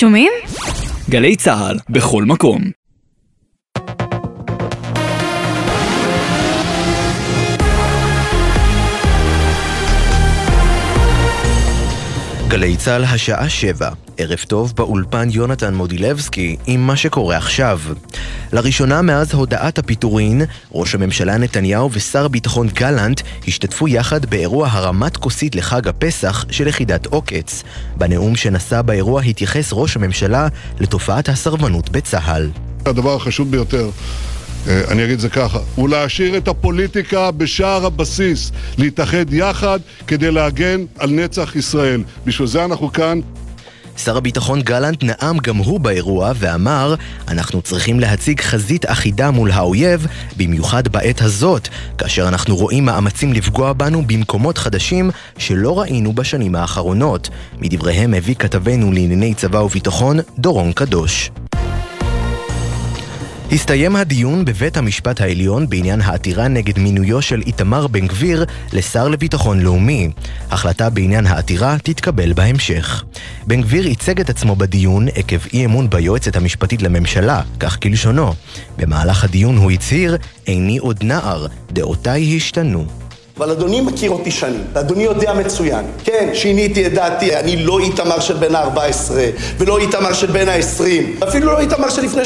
שומעים? גלי צה"ל, בכל מקום. גלי צה"ל השעה שבע, ערב טוב באולפן יונתן מודילבסקי עם מה שקורה עכשיו. לראשונה מאז הודעת הפיטורין, ראש הממשלה נתניהו ושר הביטחון גלנט השתתפו יחד באירוע הרמת כוסית לחג הפסח של יחידת עוקץ. בנאום שנשא באירוע התייחס ראש הממשלה לתופעת הסרבנות בצה"ל. הדבר החשוב ביותר אה, אני אגיד את זה ככה, הוא להשאיר את הפוליטיקה בשער הבסיס, להתאחד יחד כדי להגן על נצח ישראל. בשביל זה אנחנו כאן. שר הביטחון גלנט נאם גם הוא באירוע ואמר אנחנו צריכים להציג חזית אחידה מול האויב, במיוחד בעת הזאת, כאשר אנחנו רואים מאמצים לפגוע בנו במקומות חדשים שלא ראינו בשנים האחרונות. מדבריהם הביא כתבנו לענייני צבא וביטחון, דורון קדוש. הסתיים הדיון בבית המשפט העליון בעניין העתירה נגד מינויו של איתמר בן גביר לשר לביטחון לאומי. החלטה בעניין העתירה תתקבל בהמשך. בן גביר ייצג את עצמו בדיון עקב אי אמון ביועצת המשפטית לממשלה, כך כלשונו. במהלך הדיון הוא הצהיר, איני עוד נער, דעותיי השתנו. אבל אדוני מכיר אותי שנים, ואדוני יודע מצוין. כן, שיניתי את דעתי, אני לא איתמר של בין ה-14, ולא איתמר של בין ה-20, אפילו לא איתמר של לפני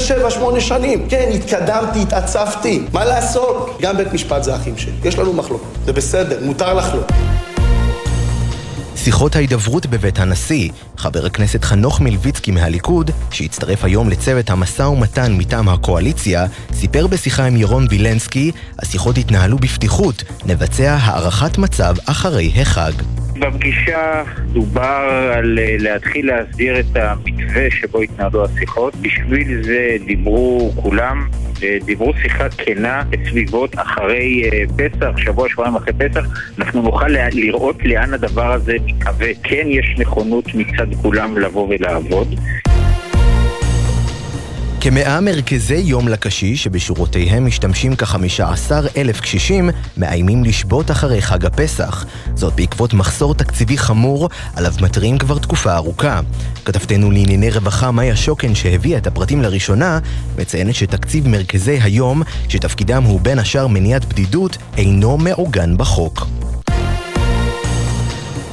7-8 שנים. כן, התקדמתי, התעצבתי. מה לעשות? גם בית משפט זה אחים שלי. יש לנו מחלוקות, זה בסדר, מותר לחלוק. שיחות ההידברות בבית הנשיא, חבר הכנסת חנוך מלביצקי מהליכוד, שהצטרף היום לצוות המשא ומתן מטעם הקואליציה, סיפר בשיחה עם ירון וילנסקי, השיחות התנהלו בפתיחות, נבצע הערכת מצב אחרי החג. בפגישה דובר על אה, להתחיל להסדיר את המתווה שבו התנהלו השיחות. בשביל זה דיברו כולם, אה, דיברו שיחה כנה בסביבות אחרי אה, פסח, שבוע, שבועיים אחרי פסח. אנחנו נוכל לראות לאן הדבר הזה מתהווה. כן יש נכונות מצד כולם לבוא ולעבוד. כמאה מרכזי יום לקשיש שבשורותיהם משתמשים כ-15 אלף קשישים מאיימים לשבות אחרי חג הפסח. זאת בעקבות מחסור תקציבי חמור עליו מתריעים כבר תקופה ארוכה. כתבתנו לענייני רווחה מאיה שוקן שהביאה את הפרטים לראשונה מציינת שתקציב מרכזי היום, שתפקידם הוא בין השאר מניעת בדידות, אינו מעוגן בחוק.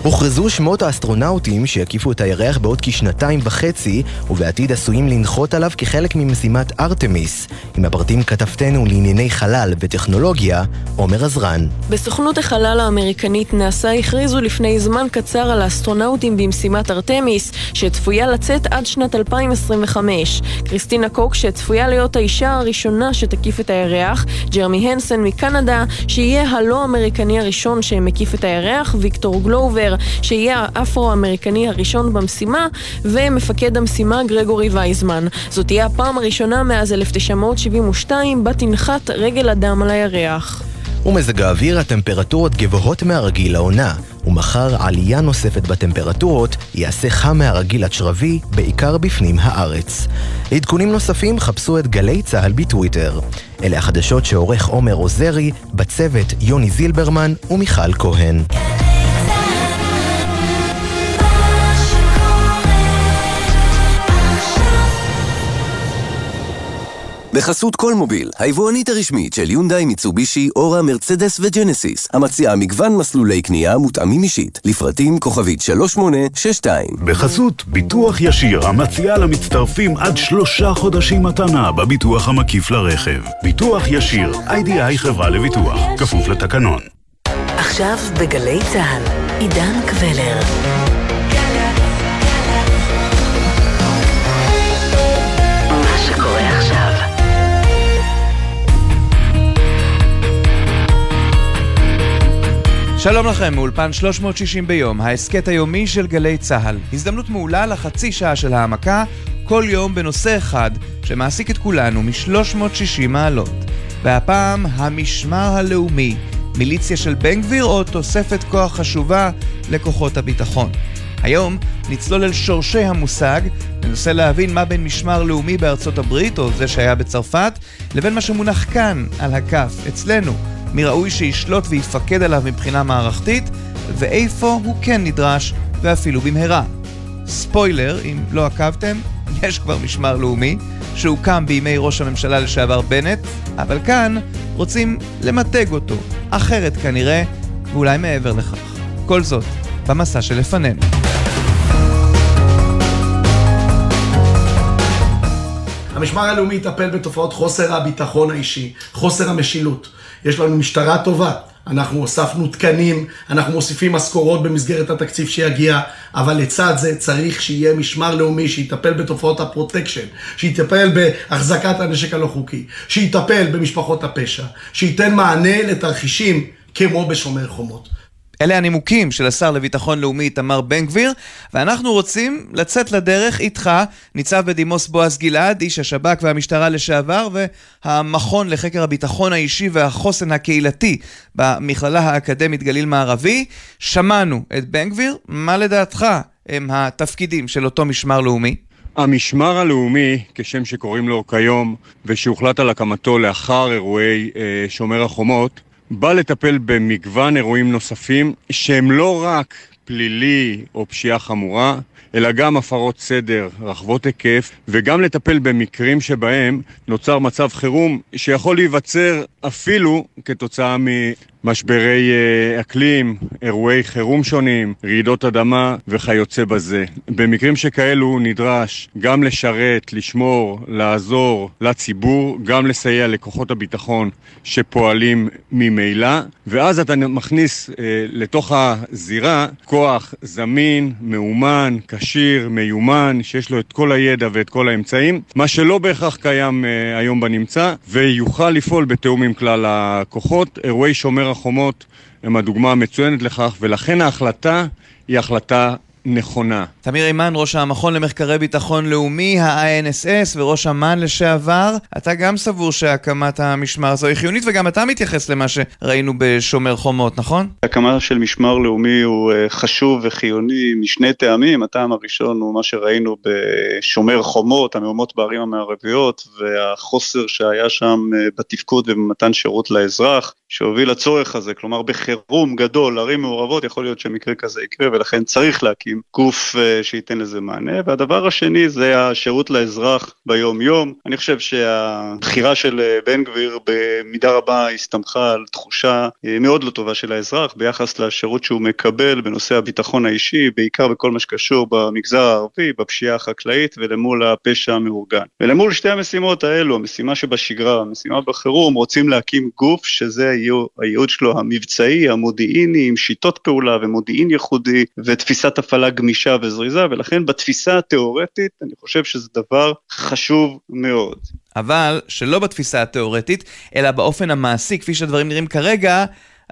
הוכרזו שמות האסטרונאוטים שיקיפו את הירח בעוד כשנתיים וחצי, ובעתיד עשויים לנחות עליו כחלק ממשימת ארתמיס. עם הפרטים כתבתנו לענייני חלל וטכנולוגיה, עומר עזרן. בסוכנות החלל האמריקנית נאס"א הכריזו לפני זמן קצר על האסטרונאוטים במשימת ארתמיס, שצפויה לצאת עד שנת 2025. קריסטינה קוק, שצפויה להיות האישה הראשונה שתקיף את הירח, ג'רמי הנסן מקנדה, שיהיה הלא-אמריקני הראשון שמקיף את הירח, ויקטור גלובר גבר, שיהיה האפרו-אמריקני הראשון במשימה, ומפקד המשימה גרגורי וייזמן. זאת תהיה הפעם הראשונה מאז 1972 בה תנחת רגל אדם על הירח. ומזג האוויר הטמפרטורות גבוהות מהרגיל לעונה, ומחר עלייה נוספת בטמפרטורות יעשה חם מהרגיל עד שרבי, בעיקר בפנים הארץ. לעדכונים נוספים חפשו את גלי צה"ל בטוויטר. אלה החדשות שעורך עומר עוזרי, בצוות יוני זילברמן ומיכל כהן. בחסות כל מוביל, היבואנית הרשמית של יונדאי, מיצובישי, אורה, מרצדס וג'נסיס, המציעה מגוון מסלולי קנייה מותאמים אישית, לפרטים כוכבית 3862. בחסות ביטוח ישיר, המציעה למצטרפים עד שלושה חודשים מתנה בביטוח המקיף לרכב. ביטוח ישיר, איי-די-איי חברה לביטוח, כפוף לתקנון. עכשיו בגלי צה"ל, עידן קבלר. שלום לכם, מאולפן 360 ביום, ההסכת היומי של גלי צה"ל. הזדמנות מעולה לחצי שעה של העמקה, כל יום בנושא אחד, שמעסיק את כולנו מ-360 מעלות. והפעם, המשמר הלאומי, מיליציה של בן גביר או תוספת כוח חשובה לכוחות הביטחון. היום נצלול אל שורשי המושג, ננסה להבין מה בין משמר לאומי בארצות הברית, או זה שהיה בצרפת, לבין מה שמונח כאן, על הכף, אצלנו, מי ראוי שישלוט ויפקד עליו מבחינה מערכתית, ואיפה הוא כן נדרש, ואפילו במהרה. ספוילר, אם לא עקבתם, יש כבר משמר לאומי, שהוקם בימי ראש הממשלה לשעבר בנט, אבל כאן רוצים למתג אותו, אחרת כנראה, ואולי מעבר לכך. כל זאת, במסע שלפנינו. המשמר הלאומי יטפל בתופעות חוסר הביטחון האישי, חוסר המשילות. יש לנו משטרה טובה, אנחנו הוספנו תקנים, אנחנו מוסיפים משכורות במסגרת התקציב שיגיע, אבל לצד זה צריך שיהיה משמר לאומי שיטפל בתופעות הפרוטקשן, שיטפל בהחזקת הנשק הלא חוקי, שיטפל במשפחות הפשע, שייתן מענה לתרחישים כמו בשומר חומות. אלה הנימוקים של השר לביטחון לאומי איתמר בן גביר, ואנחנו רוצים לצאת לדרך איתך, ניצב בדימוס בועז גלעד, איש השב"כ והמשטרה לשעבר, והמכון לחקר הביטחון האישי והחוסן הקהילתי במכללה האקדמית גליל מערבי. שמענו את בן גביר, מה לדעתך הם התפקידים של אותו משמר לאומי? המשמר הלאומי, כשם שקוראים לו כיום, ושהוחלט על הקמתו לאחר אירועי אה, שומר החומות, בא לטפל במגוון אירועים נוספים שהם לא רק פלילי או פשיעה חמורה, אלא גם הפרות סדר רחבות היקף, וגם לטפל במקרים שבהם נוצר מצב חירום שיכול להיווצר אפילו כתוצאה משברי אה, אקלים, אירועי חירום שונים, רעידות אדמה וכיוצא בזה. במקרים שכאלו נדרש גם לשרת, לשמור, לעזור לציבור, גם לסייע לכוחות הביטחון שפועלים ממילא, ואז אתה מכניס אה, לתוך הזירה כוח זמין, מאומן, כשיר, מיומן, שיש לו את כל הידע ואת כל האמצעים, מה שלא בהכרח קיים אה, היום בנמצא, ויוכל לפעול בתיאום עם כלל הכוחות. אירועי שומר החומות הם הדוגמה המצוינת לכך, ולכן ההחלטה היא החלטה נכונה. תמיר אימן, ראש המכון למחקרי ביטחון לאומי, ה-INSS, וראש אמ"ן לשעבר, אתה גם סבור שהקמת המשמר הזו היא חיונית, וגם אתה מתייחס למה שראינו בשומר חומות, נכון? הקמה של משמר לאומי הוא אה, חשוב וחיוני משני טעמים. הטעם הראשון הוא מה שראינו בשומר חומות, המהומות בערים המערביות, והחוסר שהיה שם אה, בתפקוד ובמתן שירות לאזרח, שהוביל לצורך הזה, כלומר בחירום גדול, ערים מעורבות, יכול להיות שמקרה כזה יקרה, ולכן צריך להקים גוף אה, שייתן לזה מענה. והדבר השני זה השירות לאזרח ביום-יום. אני חושב שהבחירה של אה, בן גביר במידה רבה הסתמכה על תחושה אה, מאוד לא טובה של האזרח ביחס לשירות שהוא מקבל בנושא הביטחון האישי, בעיקר בכל מה שקשור במגזר הערבי, בפשיעה החקלאית ולמול הפשע המאורגן. ולמול שתי המשימות האלו, המשימה שבשגרה, המשימה בחירום, רוצים להקים גוף שזה הייעוד שלו המבצעי, המודיעיני, עם שיטות פעולה ומודיעין ייחודי ותפיסת הפעלה גמישה וזריזה, ולכן בתפיסה התיאורטית אני חושב שזה דבר חשוב מאוד. אבל שלא בתפיסה התיאורטית, אלא באופן המעשי, כפי שהדברים נראים כרגע,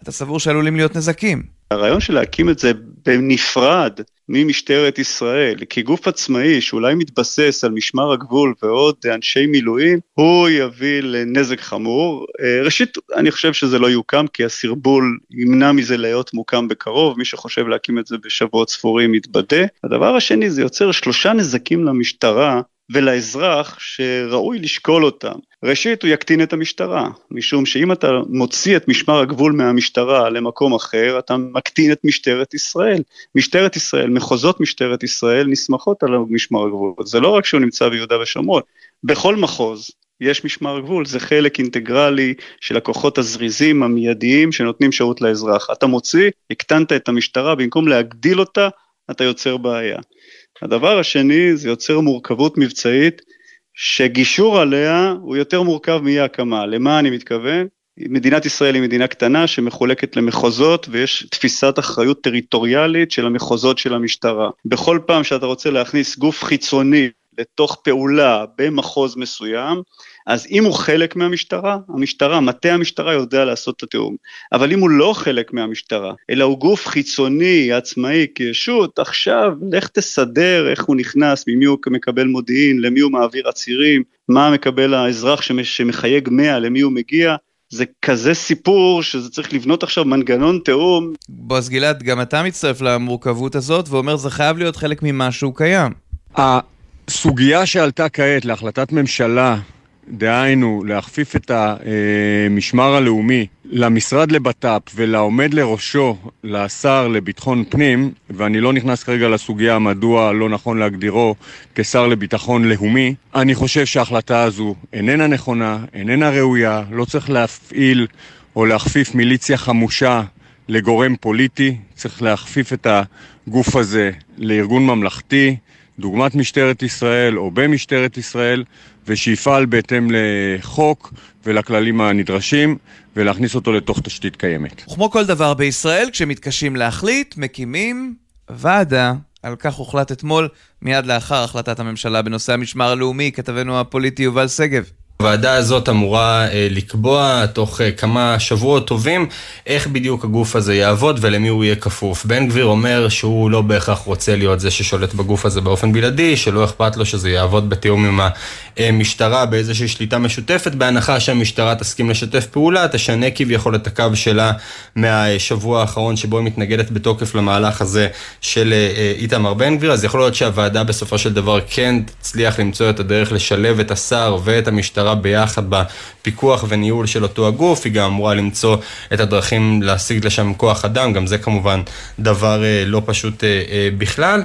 אתה סבור שעלולים להיות נזקים. הרעיון של להקים את זה בנפרד ממשטרת ישראל, כגוף עצמאי שאולי מתבסס על משמר הגבול ועוד אנשי מילואים, הוא יביא לנזק חמור. אה, ראשית, אני חושב שזה לא יוקם, כי הסרבול ימנע מזה להיות מוקם בקרוב, מי שחושב להקים את זה בשבועות ספורים יתבדה. הדבר השני, זה יוצר שלושה נזקים למשטרה ולאזרח שראוי לשקול אותם. ראשית, הוא יקטין את המשטרה, משום שאם אתה מוציא את משמר הגבול מהמשטרה למקום אחר, אתה מקטין את משטרת ישראל. משטרת ישראל, מחוזות משטרת ישראל נסמכות על משמר הגבול. זה לא רק שהוא נמצא ביהודה ושומרון, בכל מחוז יש משמר גבול, זה חלק אינטגרלי של הכוחות הזריזים, המיידיים, שנותנים שירות לאזרח. אתה מוציא, הקטנת את המשטרה, במקום להגדיל אותה, אתה יוצר בעיה. הדבר השני, זה יוצר מורכבות מבצעית, שגישור עליה הוא יותר מורכב מאי הקמה. למה אני מתכוון? מדינת ישראל היא מדינה קטנה שמחולקת למחוזות ויש תפיסת אחריות טריטוריאלית של המחוזות של המשטרה. בכל פעם שאתה רוצה להכניס גוף חיצוני לתוך פעולה במחוז מסוים, אז אם הוא חלק מהמשטרה, המשטרה, מטה המשטרה יודע לעשות את התיאום. אבל אם הוא לא חלק מהמשטרה, אלא הוא גוף חיצוני, עצמאי, כישות, עכשיו לך תסדר איך הוא נכנס, ממי הוא מקבל מודיעין, למי הוא מעביר עצירים, מה מקבל האזרח שמחייג 100, למי הוא מגיע. זה כזה סיפור שזה צריך לבנות עכשיו מנגנון תיאום. בועז גלעד, גם אתה מצטרף למורכבות הזאת ואומר זה חייב להיות חלק ממשהו קיים. הסוגיה שעלתה כעת להחלטת ממשלה דהיינו להכפיף את המשמר הלאומי למשרד לבט"פ ולעומד לראשו, לשר לביטחון פנים, ואני לא נכנס כרגע לסוגיה מדוע לא נכון להגדירו כשר לביטחון לאומי, אני חושב שההחלטה הזו איננה נכונה, איננה ראויה, לא צריך להפעיל או להכפיף מיליציה חמושה לגורם פוליטי, צריך להכפיף את הגוף הזה לארגון ממלכתי, דוגמת משטרת ישראל או במשטרת ישראל, ושיפעל בהתאם לחוק ולכללים הנדרשים, ולהכניס אותו לתוך תשתית קיימת. וכמו כל דבר בישראל, כשמתקשים להחליט, מקימים ועדה. על כך הוחלט אתמול, מיד לאחר החלטת הממשלה בנושא המשמר הלאומי, כתבנו הפוליטי יובל שגב. הוועדה הזאת אמורה אה, לקבוע תוך אה, כמה שבועות טובים איך בדיוק הגוף הזה יעבוד ולמי הוא יהיה כפוף. בן גביר אומר שהוא לא בהכרח רוצה להיות זה ששולט בגוף הזה באופן בלעדי, שלא אכפת לו שזה יעבוד בתיאום עם המשטרה באיזושהי שליטה משותפת, בהנחה שהמשטרה תסכים לשתף פעולה, תשנה כביכול את הקו שלה מהשבוע האחרון שבו היא מתנגדת בתוקף למהלך הזה של אה, איתמר בן גביר, אז יכול להיות שהוועדה בסופו של דבר כן תצליח למצוא את הדרך לשלב את השר ואת המשטרה. ביחד בפיקוח וניהול של אותו הגוף, היא גם אמורה למצוא את הדרכים להשיג לשם כוח אדם, גם זה כמובן דבר אה, לא פשוט אה, אה, בכלל.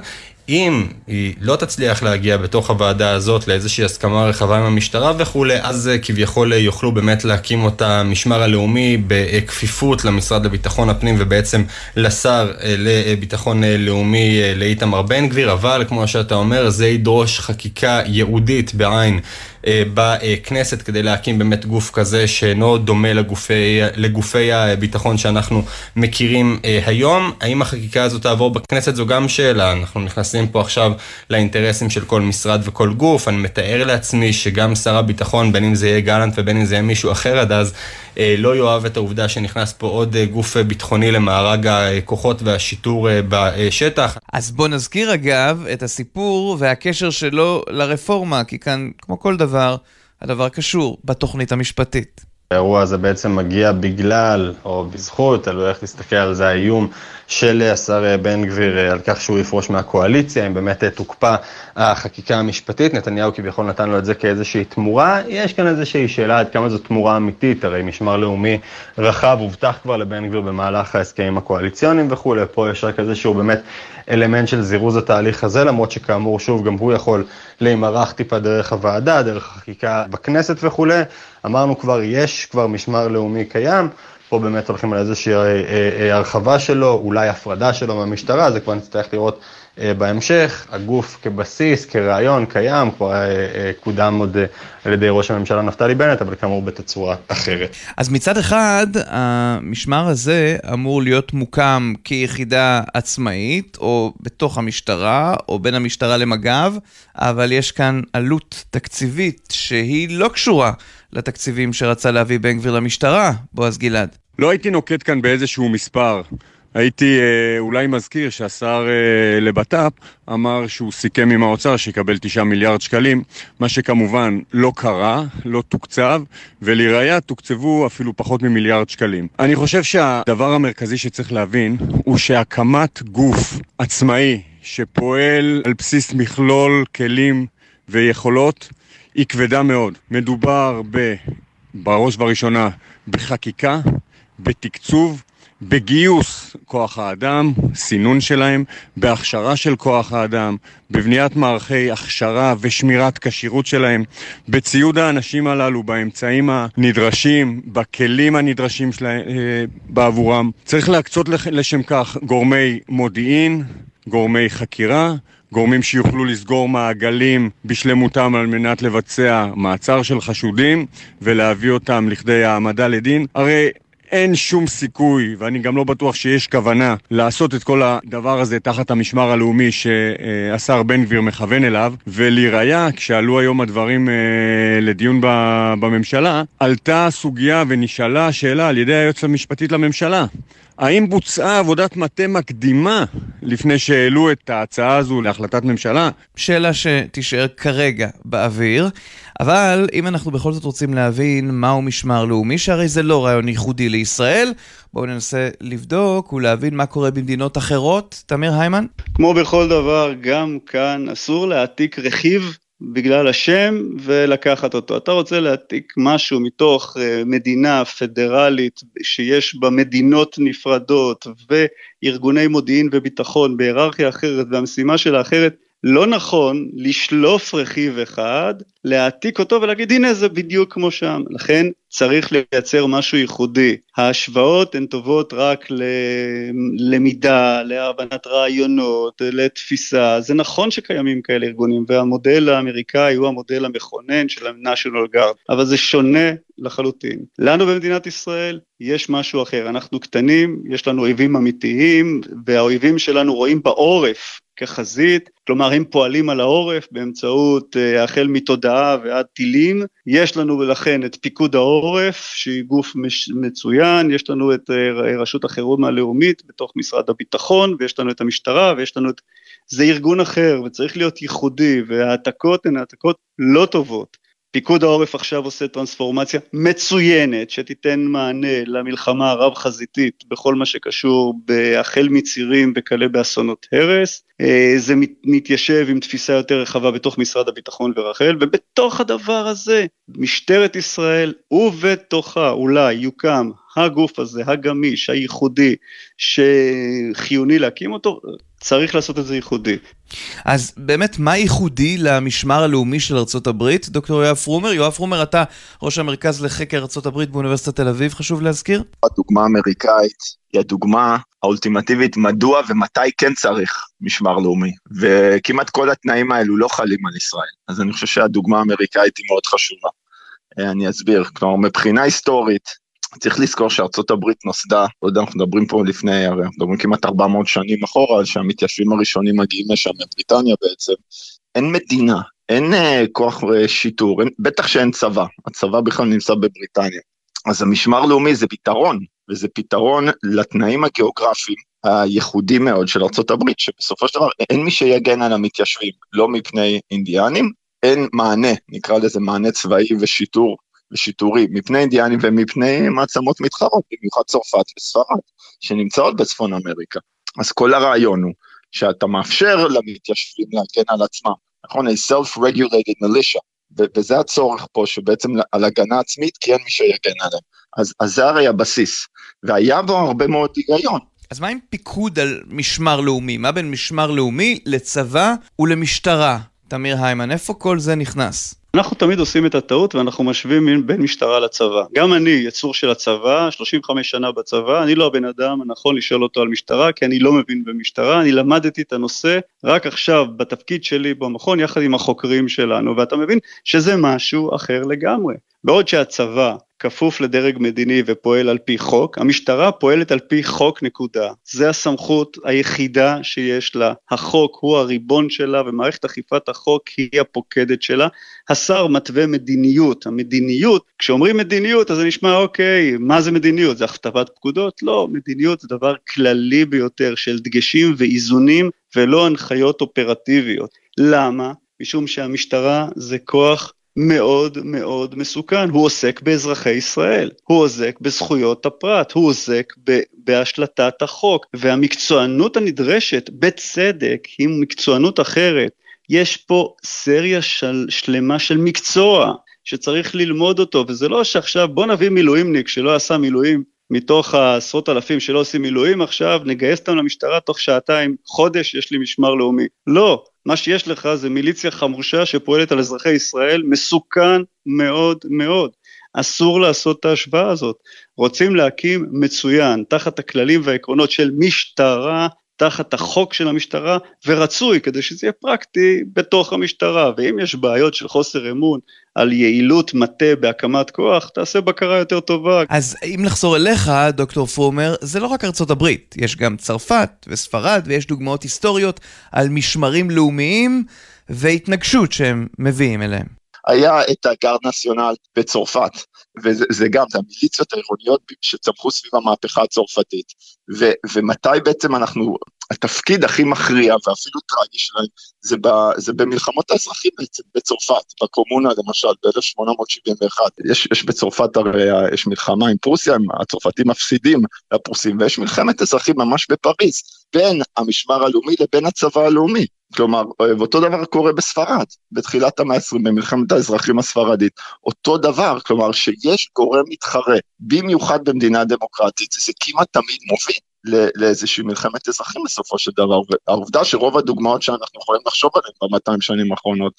אם היא לא תצליח להגיע בתוך הוועדה הזאת לאיזושהי הסכמה רחבה עם המשטרה וכולי, אז כביכול יוכלו באמת להקים אותה המשמר הלאומי בכפיפות למשרד לביטחון הפנים ובעצם לשר לביטחון לאומי לאיתמר בן גביר, אבל כמו שאתה אומר, זה ידרוש חקיקה ייעודית בעין אה, בכנסת כדי להקים באמת גוף כזה שאינו דומה לגופי, לגופי הביטחון שאנחנו מכירים אה, היום. האם החקיקה הזו תעבור בכנסת זו גם שאלה, אנחנו נכנסים פה עכשיו לאינטרסים של כל משרד וכל גוף, אני מתאר לעצמי שגם שר הביטחון, בין אם זה יהיה גלנט ובין אם זה יהיה מישהו אחר עד אז, אה, לא יאהב את העובדה שנכנס פה עוד גוף ביטחוני למארג הכוחות והשיטור בשטח. אז בוא נזכיר אגב את הסיפור והקשר שלו לרפורמה, כי כאן, כמו כל דבר, דבר, הדבר קשור בתוכנית המשפטית. האירוע הזה בעצם מגיע בגלל, או בזכות, תלוי איך להסתכל על זה, האיום של השר בן גביר על כך שהוא יפרוש מהקואליציה, אם באמת תוקפא החקיקה המשפטית, נתניהו כביכול נתן לו את זה כאיזושהי תמורה, יש כאן איזושהי שאלה עד כמה זו תמורה אמיתית, הרי משמר לאומי רחב הובטח כבר לבן גביר במהלך ההסכמים הקואליציוניים וכולי, פה יש רק איזשהו באמת אלמנט של זירוז התהליך הזה, למרות שכאמור, שוב, גם הוא יכול להימרח טיפה דרך הוועדה, דרך החקיקה בכנסת וכולי. אמרנו כבר, יש כבר משמר לאומי קיים, פה באמת הולכים על איזושהי אה, אה, אה, הרחבה שלו, אולי הפרדה שלו מהמשטרה, זה כבר נצטרך לראות בהמשך. הגוף כבסיס, כרעיון, קיים, כבר קודם עוד על ידי ראש הממשלה נפתלי בנט, אבל כאמור בתצורה אחרת. אז מצד אחד, המשמר הזה אמור להיות מוקם כיחידה עצמאית, או בתוך המשטרה, או בין המשטרה למג"ב, אבל יש כאן עלות תקציבית שהיא לא קשורה לתקציבים שרצה להביא בן גביר למשטרה, בועז גלעד. לא הייתי נוקט כאן באיזשהו מספר. הייתי אה, אולי מזכיר שהשר אה, לבט"פ אמר שהוא סיכם עם האוצר שיקבל תשעה מיליארד שקלים, מה שכמובן לא קרה, לא תוקצב, ולראיה תוקצבו אפילו פחות ממיליארד שקלים. אני חושב שהדבר המרכזי שצריך להבין הוא שהקמת גוף עצמאי שפועל על בסיס מכלול כלים ויכולות היא כבדה מאוד. מדובר ב... בראש ובראשונה בחקיקה, בתקצוב, בגיוס כוח האדם, סינון שלהם, בהכשרה של כוח האדם, בבניית מערכי הכשרה ושמירת כשירות שלהם, בציוד האנשים הללו, באמצעים הנדרשים, בכלים הנדרשים שלה, אה, בעבורם. צריך להקצות לשם כך גורמי מודיעין, גורמי חקירה, גורמים שיוכלו לסגור מעגלים בשלמותם על מנת לבצע מעצר של חשודים ולהביא אותם לכדי העמדה לדין. הרי אין שום סיכוי, ואני גם לא בטוח שיש כוונה, לעשות את כל הדבר הזה תחת המשמר הלאומי שהשר בן גביר מכוון אליו, ולראיה, כשעלו היום הדברים אה, לדיון בממשלה, עלתה סוגיה ונשאלה השאלה על ידי היועצת המשפטית לממשלה. האם בוצעה עבודת מטה מקדימה לפני שהעלו את ההצעה הזו להחלטת ממשלה? שאלה שתישאר כרגע באוויר, אבל אם אנחנו בכל זאת רוצים להבין מהו משמר לאומי, שהרי זה לא רעיון ייחודי לישראל, בואו ננסה לבדוק ולהבין מה קורה במדינות אחרות. תמיר היימן? כמו בכל דבר, גם כאן אסור להעתיק רכיב בגלל השם ולקחת אותו. אתה רוצה להעתיק משהו מתוך אה, מדינה פדרלית שיש בה מדינות נפרדות וארגוני מודיעין וביטחון בהיררכיה אחרת והמשימה שלה אחרת, לא נכון לשלוף רכיב אחד, להעתיק אותו ולהגיד הנה זה בדיוק כמו שם. לכן צריך לייצר משהו ייחודי. ההשוואות הן טובות רק ללמידה, להבנת רעיונות, לתפיסה. זה נכון שקיימים כאלה ארגונים והמודל האמריקאי הוא המודל המכונן של ה-National Guard, אבל זה שונה לחלוטין. לנו במדינת ישראל יש משהו אחר, אנחנו קטנים, יש לנו אויבים אמיתיים והאויבים שלנו רואים בעורף כחזית, כלומר הם פועלים על העורף באמצעות אה, החל מתודעה ועד טילים, יש לנו ולכן את פיקוד העורף שהיא גוף מצוין, יש לנו את אה, רשות החירום הלאומית בתוך משרד הביטחון ויש לנו את המשטרה ויש לנו את... זה ארגון אחר וצריך להיות ייחודי והעתקות הן העתקות לא טובות. פיקוד העורף עכשיו עושה טרנספורמציה מצוינת שתיתן מענה למלחמה הרב-חזיתית בכל מה שקשור בהחל מצירים וכלה באסונות הרס. אה, זה מתיישב עם תפיסה יותר רחבה בתוך משרד הביטחון ורח"ל, ובתוך הדבר הזה משטרת ישראל ובתוכה אולי יוקם הגוף הזה, הגמיש, הייחודי, שחיוני להקים אותו, צריך לעשות את זה ייחודי. אז באמת, מה ייחודי למשמר הלאומי של ארצות הברית, דוקטור יואב פרומר? יואב פרומר, אתה ראש המרכז לחקר ארצות הברית באוניברסיטת תל אביב, חשוב להזכיר? הדוגמה האמריקאית היא הדוגמה האולטימטיבית מדוע ומתי כן צריך משמר לאומי, וכמעט כל התנאים האלו לא חלים על ישראל, אז אני חושב שהדוגמה האמריקאית היא מאוד חשובה. אה, אני אסביר, כלומר מבחינה היסטורית, צריך לזכור שארצות הברית נוסדה, לא יודע, אנחנו מדברים פה לפני, הרי אנחנו מדברים כמעט 400 שנים אחורה, שהמתיישבים הראשונים מגיעים לשם, מבריטניה בעצם. אין מדינה, אין uh, כוח uh, שיטור, אין, בטח שאין צבא, הצבא בכלל נמצא בבריטניה. אז המשמר לאומי זה פתרון, וזה פתרון לתנאים הגיאוגרפיים הייחודים מאוד של ארצות הברית, שבסופו של דבר אין מי שיגן על המתיישבים, לא מפני אינדיאנים, אין מענה, נקרא לזה מענה צבאי ושיטור ושיטורי מפני אינדיאנים ומפני מעצמות מתחרות, במיוחד צרפת וספרד, שנמצאות בצפון אמריקה. אז כל הרעיון הוא שאתה מאפשר למתיישבים להגן על עצמם, נכון? A self-regulated militia, וזה הצורך פה, שבעצם על הגנה עצמית, כי אין מי שיגן עליהם. אז, אז זה הרי הבסיס, והיה בו הרבה מאוד היגיון. אז מה עם פיקוד על משמר לאומי? מה בין משמר לאומי לצבא ולמשטרה? תמיר היימן, איפה כל זה נכנס? אנחנו תמיד עושים את הטעות ואנחנו משווים בין משטרה לצבא. גם אני יצור של הצבא, 35 שנה בצבא, אני לא הבן אדם הנכון לשאול אותו על משטרה, כי אני לא מבין במשטרה, אני למדתי את הנושא רק עכשיו בתפקיד שלי במכון יחד עם החוקרים שלנו, ואתה מבין שזה משהו אחר לגמרי. בעוד שהצבא כפוף לדרג מדיני ופועל על פי חוק, המשטרה פועלת על פי חוק נקודה. זה הסמכות היחידה שיש לה. החוק הוא הריבון שלה ומערכת אכיפת החוק היא הפוקדת שלה. השר מתווה מדיניות. המדיניות, כשאומרים מדיניות אז זה נשמע אוקיי, מה זה מדיניות? זה הכתבת פקודות? לא, מדיניות זה דבר כללי ביותר של דגשים ואיזונים ולא הנחיות אופרטיביות. למה? משום שהמשטרה זה כוח מאוד מאוד מסוכן, הוא עוסק באזרחי ישראל, הוא עוסק בזכויות הפרט, הוא עוסק בהשלטת החוק, והמקצוענות הנדרשת בצדק היא מקצוענות אחרת. יש פה סריה של, שלמה של מקצוע שצריך ללמוד אותו, וזה לא שעכשיו בוא נביא מילואימניק שלא עשה מילואים מתוך העשרות אלפים שלא עושים מילואים עכשיו, נגייס אותם למשטרה תוך שעתיים, חודש יש לי משמר לאומי. לא, מה שיש לך זה מיליציה חמושה שפועלת על אזרחי ישראל, מסוכן מאוד מאוד. אסור לעשות את ההשוואה הזאת. רוצים להקים מצוין, תחת הכללים והעקרונות של משטרה, תחת החוק של המשטרה, ורצוי כדי שזה יהיה פרקטי בתוך המשטרה. ואם יש בעיות של חוסר אמון על יעילות מטה בהקמת כוח, תעשה בקרה יותר טובה. אז אם נחזור אליך, דוקטור פרומר, זה לא רק ארצות הברית, יש גם צרפת וספרד, ויש דוגמאות היסטוריות על משמרים לאומיים והתנגשות שהם מביאים אליהם. היה את הגארד נציונל בצרפת, וזה גם, זה המיליציות העירוניות שצמחו סביב המהפכה הצרפתית. ו, ומתי בעצם אנחנו, התפקיד הכי מכריע ואפילו טרגי שלהם זה, ב, זה במלחמות האזרחים בצרפת, בקומונה למשל, ב-1871. יש, יש בצרפת הרי, יש מלחמה עם פרוסיה, הצרפתים מפסידים לפרוסים, ויש מלחמת אזרחים ממש בפריז, בין המשמר הלאומי לבין הצבא הלאומי. כלומר, ואותו דבר קורה בספרד, בתחילת המאה ה-20, במלחמת האזרחים הספרדית. אותו דבר, כלומר שיש גורם מתחרה, במיוחד במדינה דמוקרטית, זה כמעט תמיד מוביל. לאיזושהי מלחמת אזרחים בסופו של דבר, והעובדה שרוב הדוגמאות שאנחנו יכולים לחשוב עליהן ב-200 שנים האחרונות,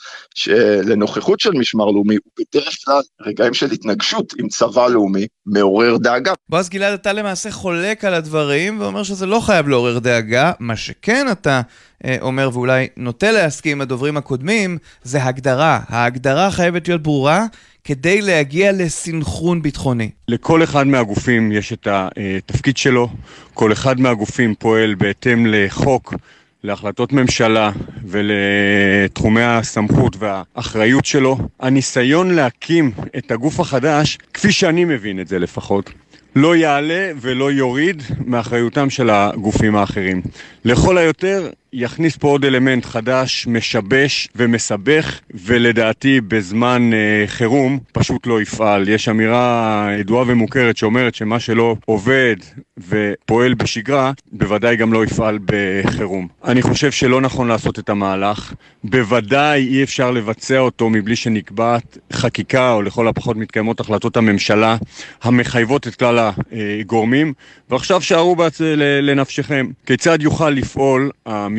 לנוכחות של משמר לאומי, הוא בדרך כלל רגעים של התנגשות עם צבא לאומי, מעורר דאגה. בועז גלעד, אתה למעשה חולק על הדברים, ואומר שזה לא חייב לעורר דאגה, מה שכן אתה אה, אומר, ואולי נוטה להסכים עם הדוברים הקודמים, זה הגדרה. ההגדרה חייבת להיות ברורה. כדי להגיע לסנכרון ביטחוני? לכל אחד מהגופים יש את התפקיד שלו, כל אחד מהגופים פועל בהתאם לחוק, להחלטות ממשלה ולתחומי הסמכות והאחריות שלו. הניסיון להקים את הגוף החדש, כפי שאני מבין את זה לפחות, לא יעלה ולא יוריד מאחריותם של הגופים האחרים. לכל היותר יכניס פה עוד אלמנט חדש, משבש ומסבך, ולדעתי בזמן אה, חירום פשוט לא יפעל. יש אמירה ידועה ומוכרת שאומרת שמה שלא עובד ופועל בשגרה, בוודאי גם לא יפעל בחירום. אני חושב שלא נכון לעשות את המהלך. בוודאי אי אפשר לבצע אותו מבלי שנקבעת חקיקה, או לכל הפחות מתקיימות החלטות הממשלה המחייבות את כלל הגורמים. ועכשיו שערו בצ... לנפשכם. כיצד יוכל לפעול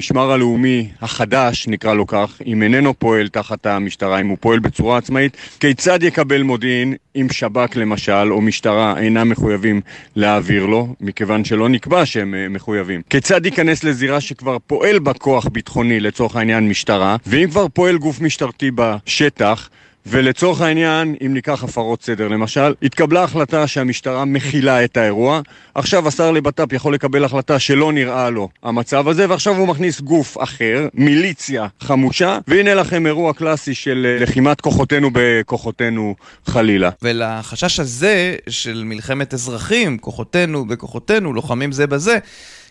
המשמר הלאומי החדש, נקרא לו כך, אם איננו פועל תחת המשטרה, אם הוא פועל בצורה עצמאית, כיצד יקבל מודיעין אם שב"כ למשל, או משטרה אינם מחויבים להעביר לו, מכיוון שלא נקבע שהם אה, מחויבים? כיצד ייכנס לזירה שכבר פועל בה כוח ביטחוני, לצורך העניין משטרה, ואם כבר פועל גוף משטרתי בשטח, ולצורך העניין, אם ניקח הפרות סדר למשל, התקבלה החלטה שהמשטרה מכילה את האירוע, עכשיו השר לבט"פ יכול לקבל החלטה שלא נראה לו המצב הזה, ועכשיו הוא מכניס גוף אחר, מיליציה חמושה, והנה לכם אירוע קלאסי של אה, לחימת כוחותינו בכוחותינו חלילה. ולחשש הזה של מלחמת אזרחים, כוחותינו בכוחותינו, לוחמים זה בזה,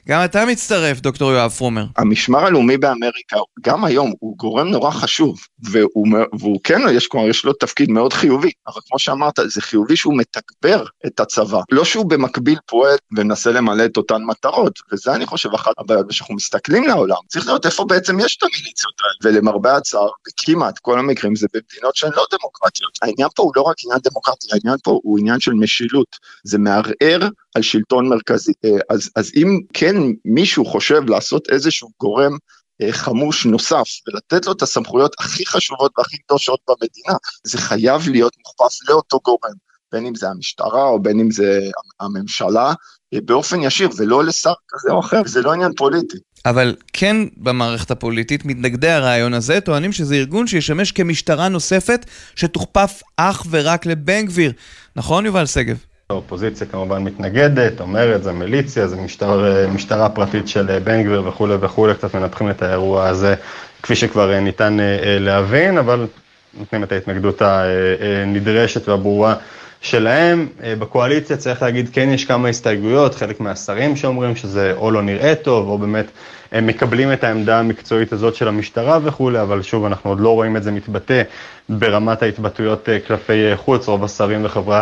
גם אתה מצטרף, דוקטור יואב פרומר. המשמר הלאומי באמריקה, גם היום, הוא גורם נורא חשוב, והוא, והוא כן, יש, כלומר, יש לו תפקיד מאוד חיובי, אבל כמו שאמרת, זה חיובי שהוא מתגבר את הצבא, לא שהוא במקביל פועל ומנסה למלא את אותן מטרות, וזה אני חושב אחת הבעיות, כשאנחנו מסתכלים לעולם, צריך לראות איפה בעצם יש את המיליציות האלה, ולמרבה הצער, בכמעט כל המקרים זה במדינות שהן לא דמוקרטיות. העניין פה הוא לא רק עניין דמוקרטי, העניין פה הוא עניין של משילות, זה מערער על שלטון מרכזי. אה, אז, אז אם כן מישהו חושב לעשות איזשהו גורם אה, חמוש נוסף ולתת לו את הסמכויות הכי חשובות והכי קדושות במדינה, זה חייב להיות מוכפף לאותו גורם, בין אם זה המשטרה או בין אם זה הממשלה, אה, באופן ישיר ולא לשר כזה או אחר, זה לא עניין פוליטי. אבל כן במערכת הפוליטית מתנגדי הרעיון הזה טוענים שזה ארגון שישמש כמשטרה נוספת שתוכפף אך ורק לבן גביר. נכון יובל שגב? האופוזיציה כמובן מתנגדת, אומרת, זה מיליציה, זה משטר, משטרה פרטית של בן גביר וכולי וכולי, קצת מנתחים את האירוע הזה, כפי שכבר ניתן אה, להבין, אבל נותנים את ההתנגדות הנדרשת והברורה שלהם. אה, בקואליציה צריך להגיד, כן יש כמה הסתייגויות, חלק מהשרים שאומרים שזה או לא נראה טוב, או באמת הם מקבלים את העמדה המקצועית הזאת של המשטרה וכולי, אבל שוב, אנחנו עוד לא רואים את זה מתבטא ברמת ההתבטאויות אה, כלפי אה, חוץ. רוב השרים וחברי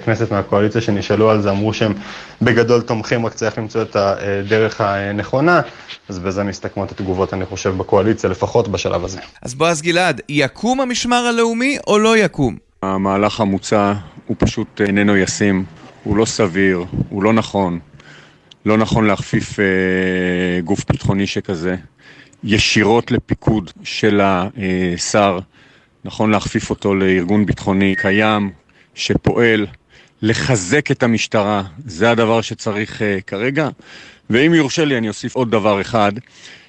הכנסת מהקואליציה שנשאלו על זה אמרו שהם בגדול תומכים, רק צריך למצוא את הדרך הנכונה. אז בזה מסתכמות התגובות, אני חושב, בקואליציה, לפחות בשלב הזה. אז בועז גלעד, יקום המשמר הלאומי או לא יקום? המהלך המוצע הוא פשוט איננו ישים, הוא לא סביר, הוא לא נכון. לא נכון להכפיף אה, גוף ביטחוני שכזה ישירות לפיקוד של השר, נכון להכפיף אותו לארגון ביטחוני קיים, שפועל, לחזק את המשטרה, זה הדבר שצריך אה, כרגע. ואם יורשה לי אני אוסיף עוד דבר אחד,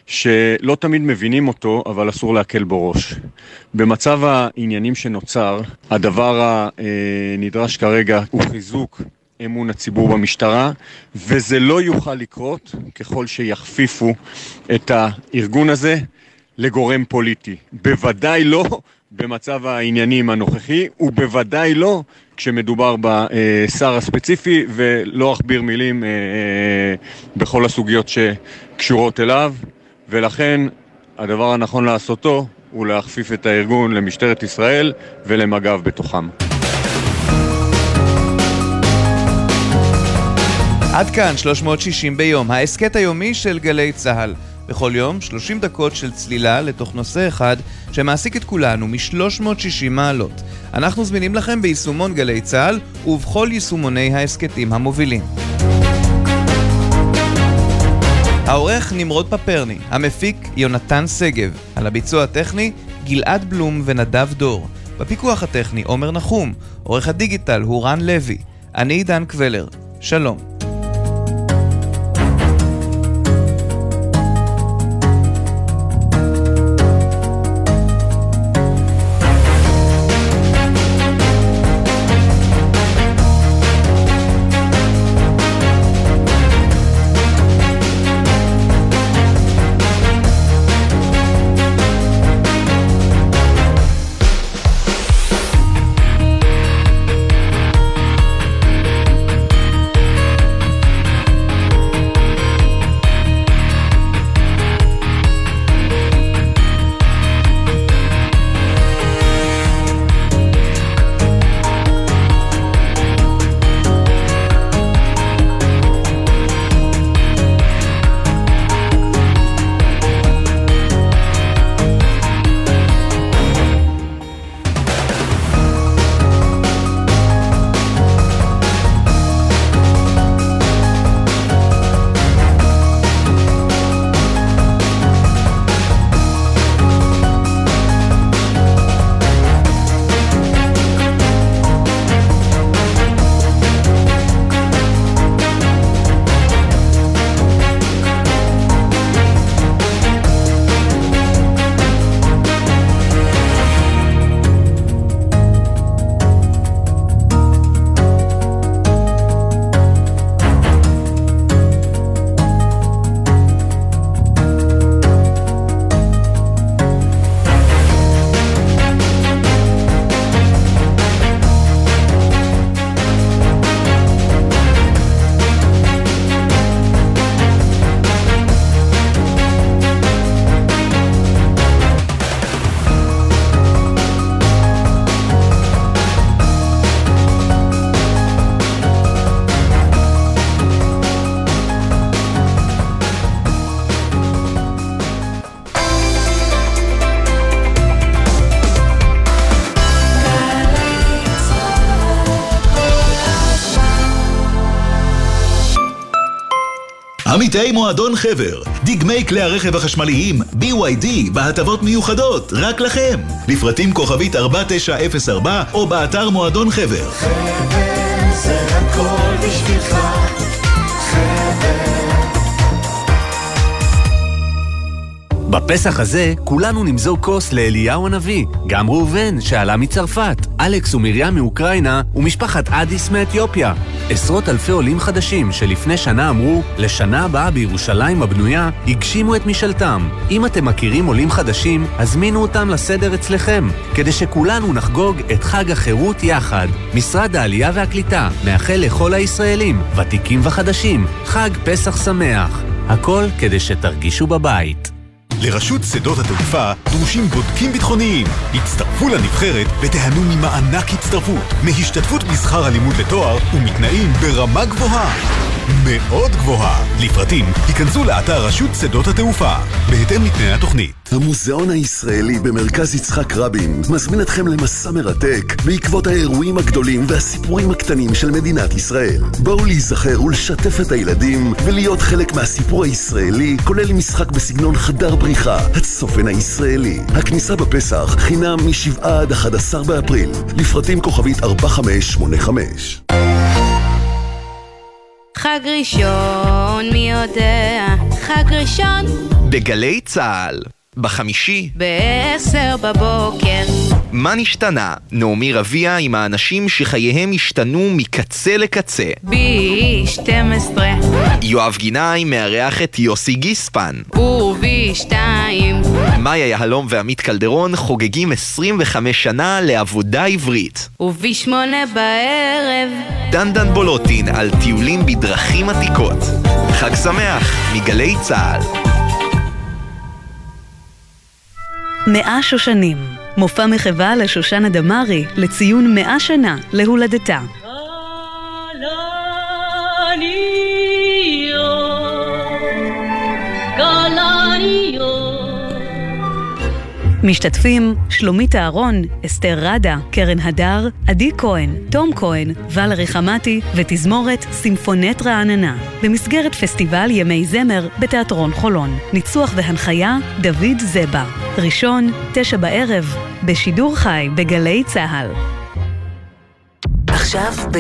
שלא תמיד מבינים אותו, אבל אסור להקל בו ראש. במצב העניינים שנוצר, הדבר הנדרש כרגע הוא חיזוק אמון הציבור במשטרה, וזה לא יוכל לקרות ככל שיכפיפו את הארגון הזה לגורם פוליטי. בוודאי לא במצב העניינים הנוכחי, ובוודאי לא כשמדובר בשר הספציפי, ולא אכביר מילים אה, אה, בכל הסוגיות שקשורות אליו, ולכן הדבר הנכון לעשותו הוא להכפיף את הארגון למשטרת ישראל ולמג"ב בתוכם. עד כאן 360 ביום, ההסכת היומי של גלי צה"ל. בכל יום 30 דקות של צלילה לתוך נושא אחד שמעסיק את כולנו מ-360 מעלות. אנחנו זמינים לכם ביישומון גלי צה"ל ובכל יישומוני ההסכתים המובילים. העורך נמרוד פפרני, המפיק יונתן שגב, על הביצוע הטכני גלעד בלום ונדב דור, בפיקוח הטכני עומר נחום, עורך הדיגיטל הוא רן לוי, אני עידן קבלר, שלום. עמיתי מועדון חבר, דגמי כלי הרכב החשמליים BYD בהטבות מיוחדות, רק לכם. לפרטים כוכבית 4904 או באתר מועדון חבר. חבר זה הכל בשבילך בפסח הזה כולנו נמזוג כוס לאליהו הנביא, גם ראובן שעלה מצרפת, אלכס ומרים מאוקראינה ומשפחת אדיס מאתיופיה. עשרות אלפי עולים חדשים שלפני שנה אמרו, לשנה הבאה בירושלים הבנויה, הגשימו את משאלתם. אם אתם מכירים עולים חדשים, הזמינו אותם לסדר אצלכם, כדי שכולנו נחגוג את חג החירות יחד. משרד העלייה והקליטה מאחל לכל הישראלים, ותיקים וחדשים, חג פסח שמח. הכל כדי שתרגישו בבית. לרשות שדות התעופה דרושים בודקים ביטחוניים. הצטרפו לנבחרת ותיהנו ממענק הצטרפות, מהשתתפות בשכר הלימוד לתואר ומתנאים ברמה גבוהה. מאוד גבוהה. לפרטים, היכנסו לאתר רשות שדות התעופה, בהתאם לתנאי התוכנית. המוזיאון הישראלי במרכז יצחק רבין מזמין אתכם למסע מרתק בעקבות האירועים הגדולים והסיפורים הקטנים של מדינת ישראל. בואו להיזכר ולשתף את הילדים ולהיות חלק מהסיפור הישראלי, כולל משחק בסגנון חדר בריחה, הצופן הישראלי. הכניסה בפסח חינם מ-7 עד 11 באפריל. לפרטים כוכבית 4585 חג ראשון, מי יודע? חג ראשון. בגלי צה"ל, בחמישי. בעשר בבוקר. מה נשתנה? נעמי רביע עם האנשים שחייהם השתנו מקצה לקצה. בי 12 יואב גינאי מארח את יוסי גיספן. ובי 2 מאיה יהלום ועמית קלדרון חוגגים 25 שנה לעבודה עברית. ובי 8 בערב דנדן בולוטין על טיולים בדרכים עתיקות. חג שמח מגלי צה"ל. מאה שושנים, מופע מחווה לשושנה דמארי לציון מאה שנה להולדתה. משתתפים שלומית אהרון, אסתר רדה, קרן הדר, עדי כהן, תום כהן, ולרי חמתי ותזמורת סימפונט רעננה במסגרת פסטיבל ימי זמר בתיאטרון חולון. ניצוח והנחיה דוד זבה. ראשון, תשע בערב, בשידור חי בגלי צה"ל. עכשיו